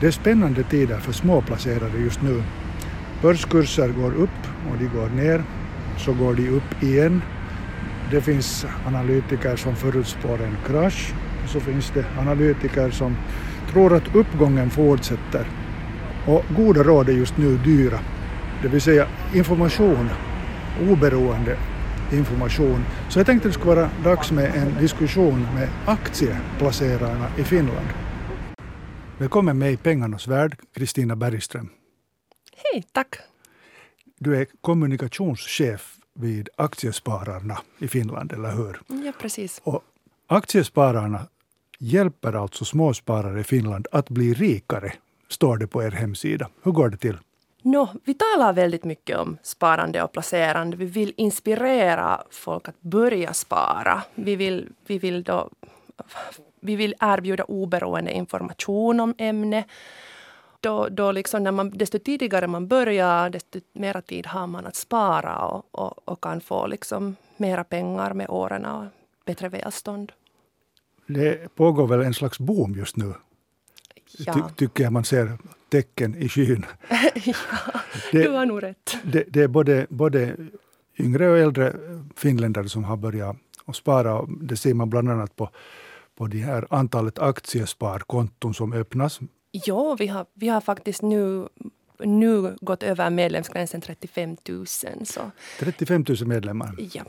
Det är spännande tider för småplacerare just nu. Börskurser går upp och de går ner, så går de upp igen. Det finns analytiker som förutspår en krasch och så finns det analytiker som tror att uppgången fortsätter. Och goda råd är just nu dyra, det vill säga information, oberoende information. Så jag tänkte det skulle vara dags med en diskussion med aktieplacerarna i Finland. Välkommen med i Pengarnas värld, Kristina Bergström. Hej, tack. Du är kommunikationschef vid Aktiespararna i Finland, eller hur? Ja, precis. Och aktiespararna hjälper alltså småsparare i Finland att bli rikare, står det på er hemsida. Hur går det till? No, vi talar väldigt mycket om sparande och placerande. Vi vill inspirera folk att börja spara. Vi vill, vi vill, då, vi vill erbjuda oberoende information om ämnet. Då, då liksom när man, desto tidigare man börjar, desto mer tid har man att spara och, och, och kan få liksom mera pengar med åren och bättre välstånd. Det pågår väl en slags boom just nu? Ja. Ty, tycker jag man ser tecken i skyn. ja, det, du har nog rätt. Det, det, är både, både yngre och äldre finländare som har börjat att spara. Det ser man bland annat på, på det här antalet aktiesparkonton som öppnas. Ja, vi har, vi har faktiskt nu nu gått över medlemsgränsen 35 000. Så. 35 000 medlemmar? Ja.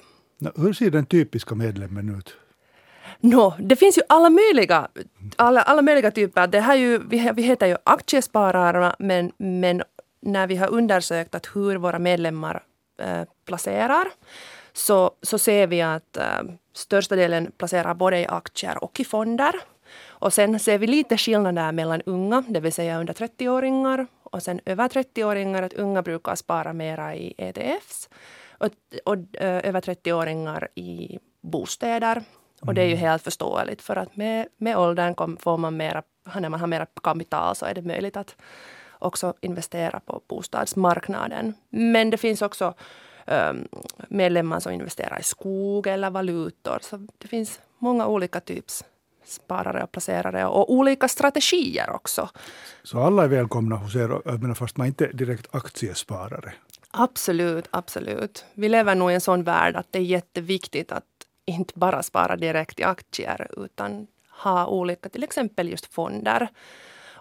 Hur ser den typiska medlemmen ut? No, det finns ju alla möjliga, alla, alla möjliga typer. Det här ju, vi, vi heter ju aktiespararna men, men när vi har undersökt att hur våra medlemmar eh, placerar så, så ser vi att eh, största delen placerar både i aktier och i fonder. Och sen ser vi lite skillnader mellan unga, det vill säga under 30-åringar och sen över 30-åringar. Att unga brukar spara mera i ETFs och, och eh, över 30-åringar i bostäder och det är ju mm. helt förståeligt för att med, med åldern kom, får man mera, när man har mera kapital så är det möjligt att också investera på bostadsmarknaden. Men det finns också um, medlemmar som investerar i skog eller valutor. Så det finns många olika typs sparare och placerare och olika strategier också. Så alla är välkomna hos er, fast man inte är direkt aktiesparare? Absolut, absolut. Vi lever nog i en sån värld att det är jätteviktigt att inte bara spara direkt i aktier utan ha olika, till exempel just fonder.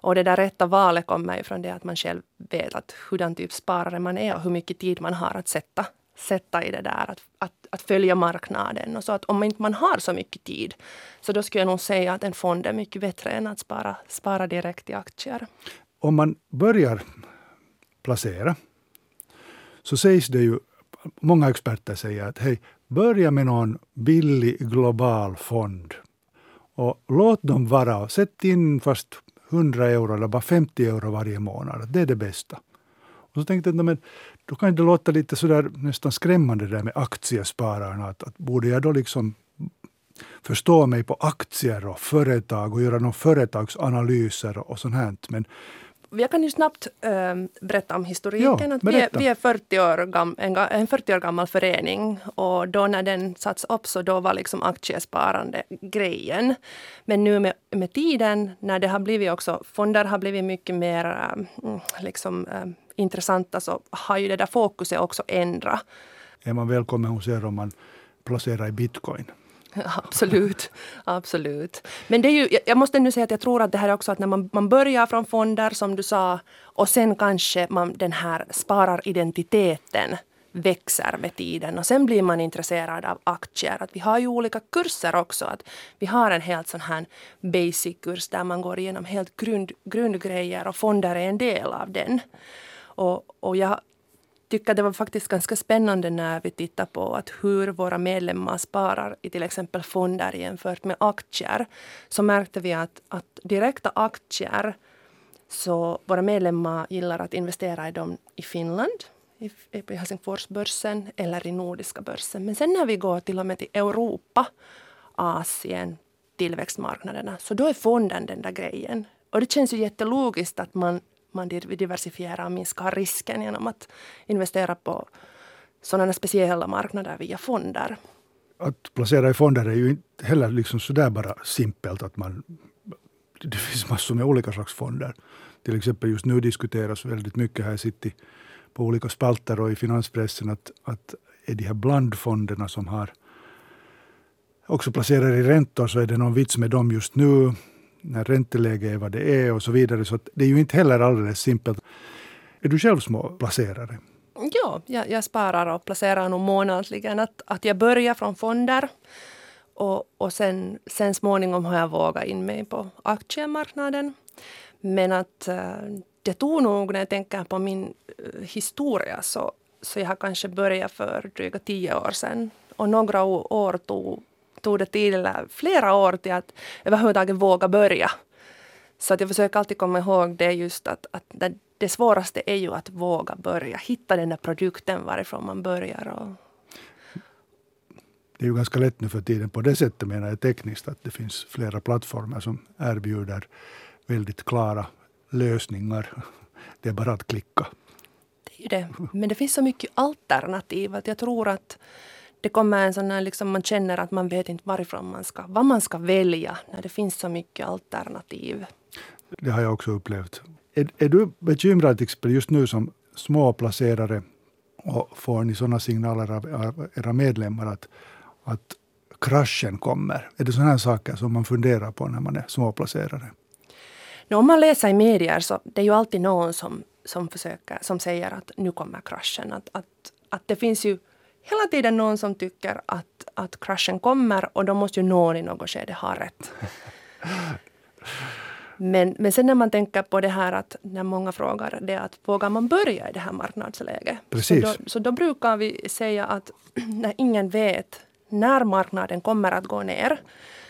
Och det där rätta valet kommer ifrån det att man själv vet att hurdan typ sparare man är och hur mycket tid man har att sätta, sätta i det där. Att, att, att följa marknaden. Och så att om inte man har så mycket tid så då skulle jag nog säga att en fond är mycket bättre än att spara, spara direkt i aktier. Om man börjar placera så sägs det ju, många experter säger att hej, Börja med någon billig global fond. Och låt dem vara. Sätt in fast 100 euro eller bara 50 euro varje månad. Det är det bästa. Och så tänkte jag men då kan det låta lite sådär nästan skrämmande det där med aktiespararna. Att, att borde jag då liksom förstå mig på aktier och företag och göra några företagsanalyser och sånt här. Men jag kan ju snabbt äh, berätta om historiken. Ja, att vi, är, vi är 40 år gam, en, en 40 år gammal förening och då när den satts upp så då var liksom aktiesparande grejen. Men nu med, med tiden när det har blivit också, fonder har blivit mycket mer äh, liksom, äh, intressanta så har ju det där fokuset också ändrat. Är man välkommen hos er om man placerar i bitcoin? Absolut, absolut. Men det är ju, jag måste nu säga att jag tror att det här är också att när man, man börjar från fonder som du sa och sen kanske man den här spararidentiteten växer med tiden och sen blir man intresserad av aktier. Att vi har ju olika kurser också. Att vi har en helt sån här basic-kurs där man går igenom helt grund, grundgrejer och fonder är en del av den. Och, och jag tycker det var faktiskt ganska spännande när vi tittar på att hur våra medlemmar sparar i till exempel fonder jämfört med aktier. Så märkte vi att, att direkta aktier så våra medlemmar gillar att investera i dem i Finland, i, i Helsingforsbörsen eller i Nordiska börsen. Men sen när vi går till och med till Europa, Asien, tillväxtmarknaderna, så då är fonden den där grejen. Och det känns ju jättelogiskt att man man diversifierar och minskar risken genom att investera på sådana speciella marknader via fonder. Att placera i fonder är ju inte heller liksom sådär bara simpelt att man det finns massor med olika slags fonder. Till exempel just nu diskuteras väldigt mycket här i City på olika spalter och i finanspressen att, att är de här blandfonderna som har också placerar i räntor så är det någon vits med dem just nu när ränteläget är vad det är och så vidare. Så det är ju inte heller alldeles simpelt. Är du själv småplacerare? Ja, jag, jag sparar och placerar nog månadligen. Att, att jag börjar från fonder och, och sen, sen småningom har jag vågat in mig på aktiemarknaden. Men att eh, det tog nog, när jag tänker på min eh, historia, så, så jag har kanske börjat för dryga tio år sedan. Och några år tog, tog det till, flera år till att överhuvudtaget våga börja. Så att jag försöker alltid komma ihåg det just att, att det, det svåraste är ju att våga börja. Hitta den där produkten varifrån man börjar. Och... Det är ju ganska lätt nu för tiden på det sättet menar jag tekniskt att det finns flera plattformar som erbjuder väldigt klara lösningar. Det är bara att klicka. Det är ju det. Men det finns så mycket alternativ att jag tror att det kommer en sån här, liksom man känner att man vet inte varifrån man ska, vad man ska välja när det finns så mycket alternativ. Det har jag också upplevt. Är, är du bekymrad just nu som småplacerare och får ni sådana signaler av, av era medlemmar att, att kraschen kommer? Är det sådana här saker som man funderar på när man är småplacerare? No, om man läser i medier så det är ju alltid någon som, som, försöker, som säger att nu kommer kraschen. Att, att, att det finns ju hela tiden någon som tycker att, att kraschen kommer och då måste ju någon i något skede ha rätt. Men, men sen när man tänker på det här att när många frågar det att vågar man börja i det här marknadsläget? Precis. Så, då, så då brukar vi säga att när ingen vet när marknaden kommer att gå ner.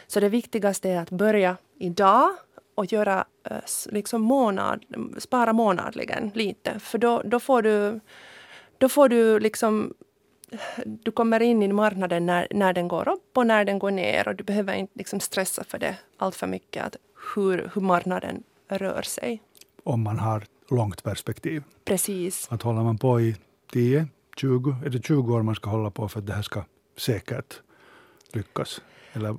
Så det viktigaste är att börja idag och göra eh, liksom månad, spara månadligen lite. För då, då får du, då får du liksom du kommer in i marknaden när, när den går upp och när den går ner och du behöver inte liksom stressa för det allt för mycket, att hur, hur marknaden rör sig. Om man har långt perspektiv. Precis. Att håller man på i 10, 20, är det 20 år man ska hålla på för att det här ska säkert lyckas? Eller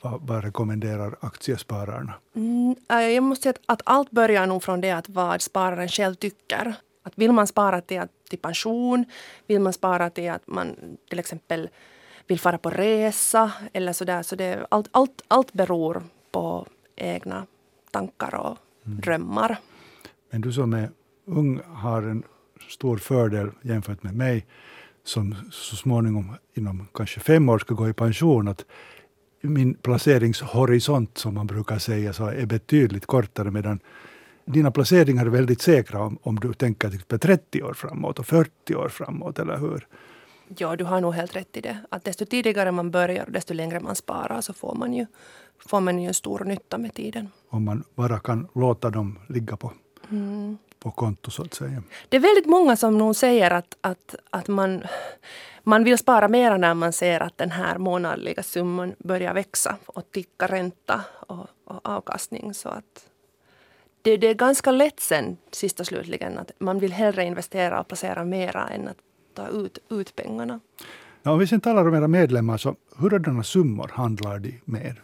vad, vad rekommenderar aktiespararna? Mm, jag måste säga att, att allt börjar nog från det att vad spararen själv tycker. Att vill man spara till, till pension, vill man spara till att man till exempel vill fara på resa eller sådär. Så det, allt, allt, allt beror på egna tankar och mm. drömmar. Men du som är ung har en stor fördel jämfört med mig som så småningom inom kanske fem år ska gå i pension. Att min placeringshorisont, som man brukar säga, så är betydligt kortare medan dina placeringar är väldigt säkra om, om du tänker till 30 år framåt och 40 år framåt, eller hur? Ja, du har nog helt rätt i det. Att desto tidigare man börjar och desto längre man sparar så får man ju, får man ju en stor nytta med tiden. Om man bara kan låta dem ligga på, mm. på konto så att säga. Det är väldigt många som nog säger att, att, att man, man vill spara mera när man ser att den här månadliga summan börjar växa och ticka ränta och, och avkastning. Så att det, det är ganska lätt sen, sist och slutligen, att man vill hellre investera och placera mera än att ta ut, ut pengarna. Ja, om vi sen talar om era medlemmar, så hurdana summor handlar de med?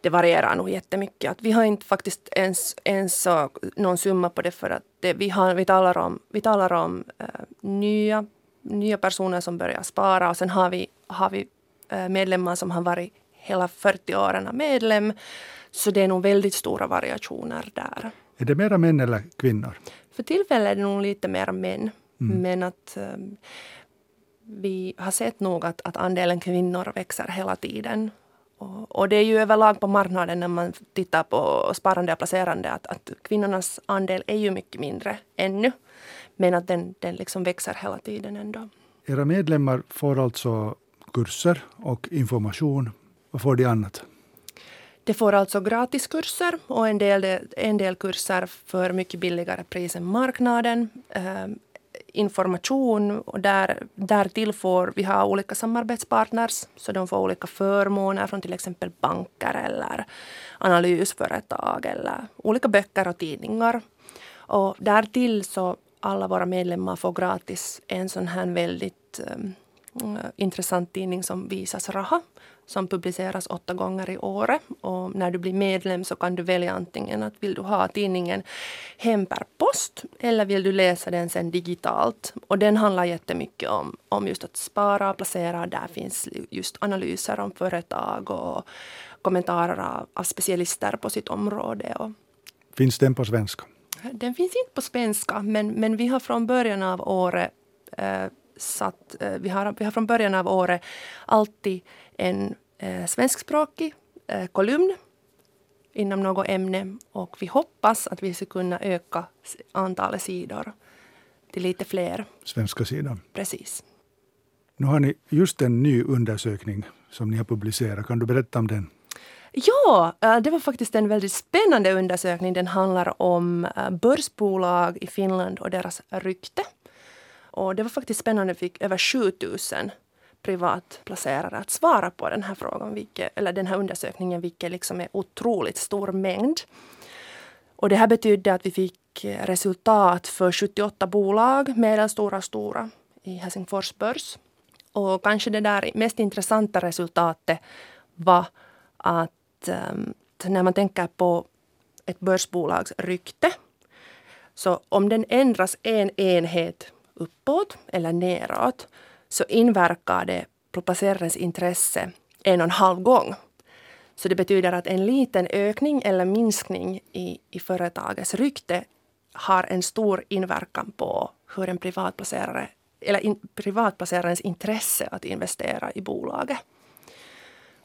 Det varierar nog jättemycket. Att vi har inte faktiskt ens, ens någon summa på det för att det, vi, har, vi talar om, vi talar om uh, nya, nya personer som börjar spara och sen har vi, har vi uh, medlemmar som har varit hela 40 åren medlem. Så det är nog väldigt stora variationer där. Är det mera män eller kvinnor? För tillfället är det nog lite mer män. Mm. Men att um, vi har sett nog att, att andelen kvinnor växer hela tiden. Och, och, det är ju överlag på marknaden när man tittar på sparande och placerande att, att kvinnornas andel är ju mycket mindre ännu. Men att den, den liksom växer hela tiden ändå. Era medlemmar får alltså kurser och information. Vad får de annat? De får alltså gratiskurser och en del, en del kurser för mycket billigare pris än marknaden. Eh, information och där, därtill får vi ha olika samarbetspartners så de får olika förmåner från till exempel banker eller analysföretag eller olika böcker och tidningar. Och därtill så alla våra medlemmar får gratis en sån här väldigt um, intressant tidning som Visas Raha som publiceras åtta gånger i året. Och när du blir medlem så kan du välja antingen att vill du ha tidningen hem per post eller vill du läsa den sen digitalt. Och den handlar jättemycket om, om just att spara och placera. Där finns just analyser om företag och kommentarer av, av specialister på sitt område. Och finns den på svenska? Den finns inte på svenska, men, men vi har från början av året eh, satt, eh, vi, har, vi har från början av året alltid en eh, svenskspråkig eh, kolumn inom något ämne och vi hoppas att vi ska kunna öka antalet sidor till lite fler. Svenska sidan. Precis. Nu har ni just en ny undersökning som ni har publicerat. Kan du berätta om den? Ja, eh, det var faktiskt en väldigt spännande undersökning. Den handlar om eh, börsbolag i Finland och deras rykte. Och det var faktiskt spännande. Vi fick över 7000 privatplacerare att svara på den här frågan, vilket, eller den här undersökningen, vilket liksom är otroligt stor mängd. Och det här betydde att vi fick resultat för 78 bolag, medelstora och stora, i Helsingfors börs. Och kanske det där mest intressanta resultatet var att um, när man tänker på ett börsbolags rykte, så om den ändras en enhet uppåt eller neråt så inverkar det på placerarens intresse en och en halv gång. Så det betyder att en liten ökning eller minskning i, i företagets rykte har en stor inverkan på hur en privatplacerare eller in, privatplacerarens intresse att investera i bolaget.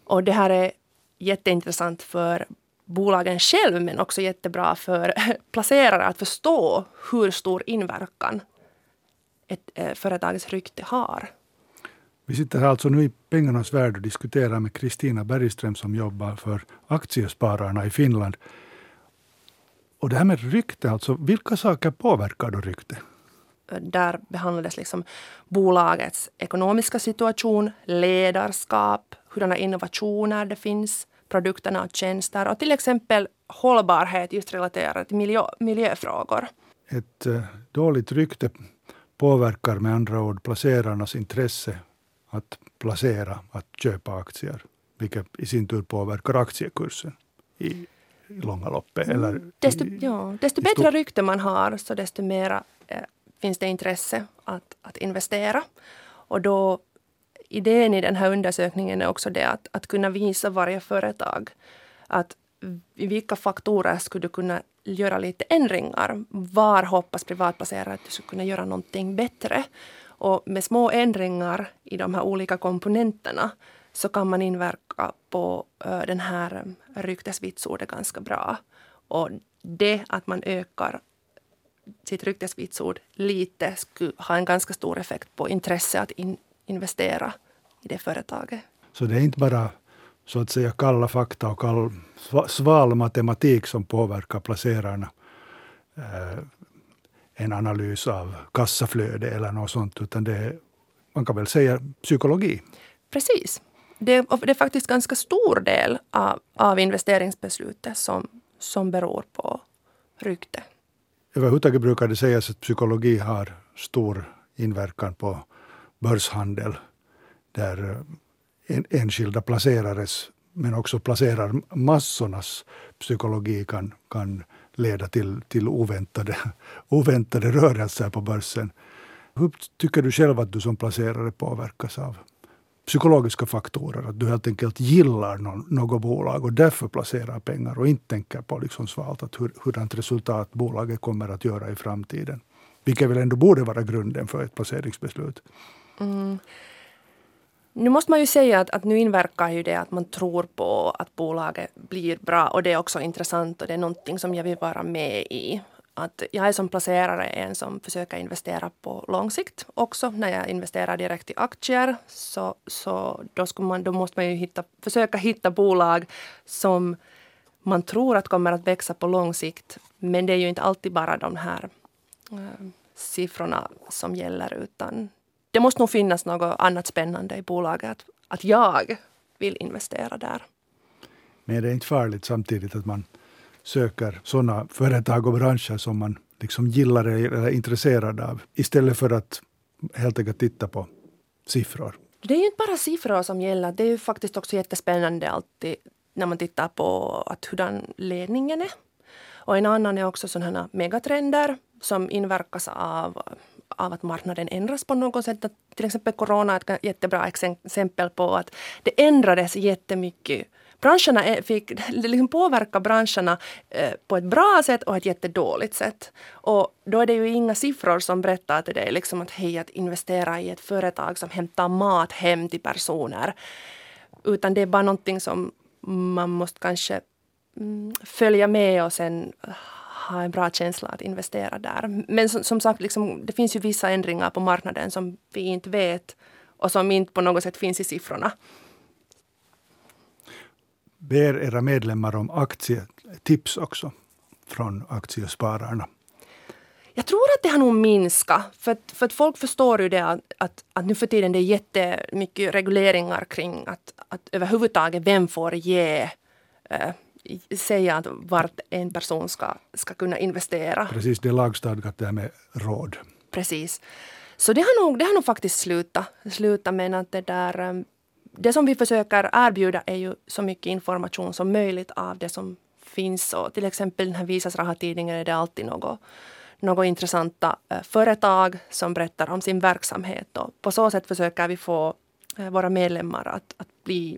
Och det här är jätteintressant för bolagen själv men också jättebra för placerare att förstå hur stor inverkan ett eh, företagets rykte har. Vi sitter alltså nu i pengarnas värld och diskuterar med Kristina Bergström som jobbar för Aktiespararna i Finland. Och det här med rykte, alltså vilka saker påverkar då rykte? Där behandlades liksom bolagets ekonomiska situation, ledarskap, hurdana innovationer det finns, produkterna och tjänster och till exempel hållbarhet just relaterat till miljö, miljöfrågor. Ett eh, dåligt rykte påverkar med andra ord placerarnas intresse att placera, att köpa aktier, vilket i sin tur påverkar aktiekursen i, långa loppet. Mm. Eller desto, i, ja, desto bättre rykte man har, så desto mer eh, finns det intresse att, att investera. Och då, idén i den här undersökningen är också det att, att kunna visa varje företag att i vilka faktorer skulle du kunna göra lite ändringar? Var hoppas privatplacerare att du skulle kunna göra någonting bättre? Och med små ändringar i de här olika komponenterna så kan man inverka på den här mm, ryktesvitsordet ganska bra. Och det att man ökar sitt ryktesvitsord lite skulle ha en ganska stor effekt på intresse att in, investera i det företaget. Så det är inte bara så att säga kalla fakta och kall, sval matematik som påverkar placerarna. Eh, en analys av kassaflöde eller något sånt, utan det är, man kan väl säga psykologi. Precis. Det, det är faktiskt ganska stor del av, av investeringsbeslutet som, som beror på rykte. Överhuvudtaget brukar det sägas att psykologi har stor inverkan på börshandel där en, enskilda placerares men också placerarmassornas psykologi kan, kan leda till, till oväntade, oväntade rörelser på börsen. Hur tycker du själv att du som placerare påverkas av psykologiska faktorer? Att du helt enkelt gillar någon, något bolag och därför placerar pengar och inte tänker på liksom svalt att hur, hurdant resultat bolaget kommer att göra i framtiden. Vilket väl ändå borde vara grunden för ett placeringsbeslut. Mm. Nu måste man ju säga att, att nu inverkar ju det att man tror på att bolaget blir bra och det är också intressant och det är någonting som jag vill vara med i. Att jag är som placerare en som försöker investera på lång sikt också. När jag investerar direkt i aktier så, så då, man, då måste man ju hitta, försöka hitta bolag som man tror att kommer att växa på lång sikt. Men det är ju inte alltid bara de här äh, siffrorna som gäller utan det måste nog finnas något annat spännande i bolaget. Att, att jag vill investera där. Men det är inte farligt samtidigt att man söker sådana företag och branscher som man liksom gillar eller är intresserad av istället för att helt enkelt titta på siffror? Det är ju inte bara siffror som gäller. Det är ju faktiskt också jättespännande alltid när man tittar på att hurdan ledningen är. Och en annan är också sådana megatrender som inverkas av, av att marknaden ändras på något sätt. Till exempel corona är ett jättebra exempel på att det ändrades jättemycket branscherna fick liksom påverka branscherna eh, på ett bra sätt och ett jättedåligt sätt. Och då är det ju inga siffror som berättar till dig liksom att hej, att investera i ett företag som hämtar mat hem till personer. Utan det är bara någonting som man måste kanske mm, följa med och sen ha en bra känsla att investera där. Men som, som sagt, liksom, det finns ju vissa ändringar på marknaden som vi inte vet och som inte på något sätt finns i siffrorna ber era medlemmar om aktietips också från aktiespararna? Jag tror att det har nog minskat. För att, för att folk förstår ju det att, att, att nu för tiden det är jättemycket regleringar kring att, att överhuvudtaget vem får ge äh, säga att vart en person ska, ska kunna investera. Precis, det är lagstadgat där med råd. Precis. Så det har nog, det har nog faktiskt slutat, slutat med att det där ehm, det som vi försöker erbjuda är ju så mycket information som möjligt av det som finns. Och till exempel den här Visas Raha-tidningen är det alltid något, något intressanta eh, företag som berättar om sin verksamhet. Och på så sätt försöker vi få eh, våra medlemmar att, att bli,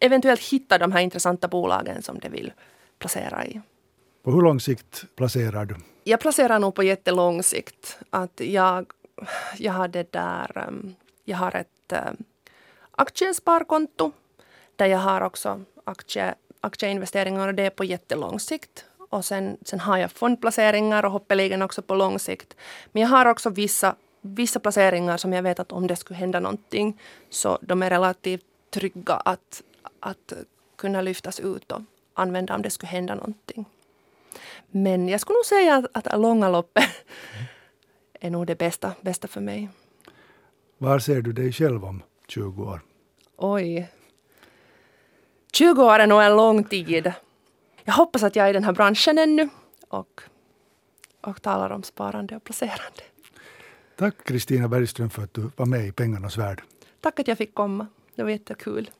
eventuellt hitta de här intressanta bolagen som de vill placera i. På hur lång sikt placerar du? Jag placerar nog på jättelång sikt. Att jag, jag, har det där, ehm, jag har ett aktiesparkonto där jag har också aktie, aktieinvesteringar och det är på jättelång sikt. Och sen, sen har jag fondplaceringar och hoppeligen också på lång sikt. Men jag har också vissa, vissa placeringar som jag vet att om det skulle hända någonting så de är relativt trygga att, att kunna lyftas ut och använda om det skulle hända någonting. Men jag skulle nog säga att, att långa loppet är nog det bästa, bästa för mig. Var ser du dig själv om 20 år? Oj. 20 år är nog en lång tid. Jag hoppas att jag är i den här branschen ännu och, och talar om sparande och placerande. Tack Kristina Bergström för att du var med i Pengarnas värld. Tack att jag fick komma. Det var jättekul.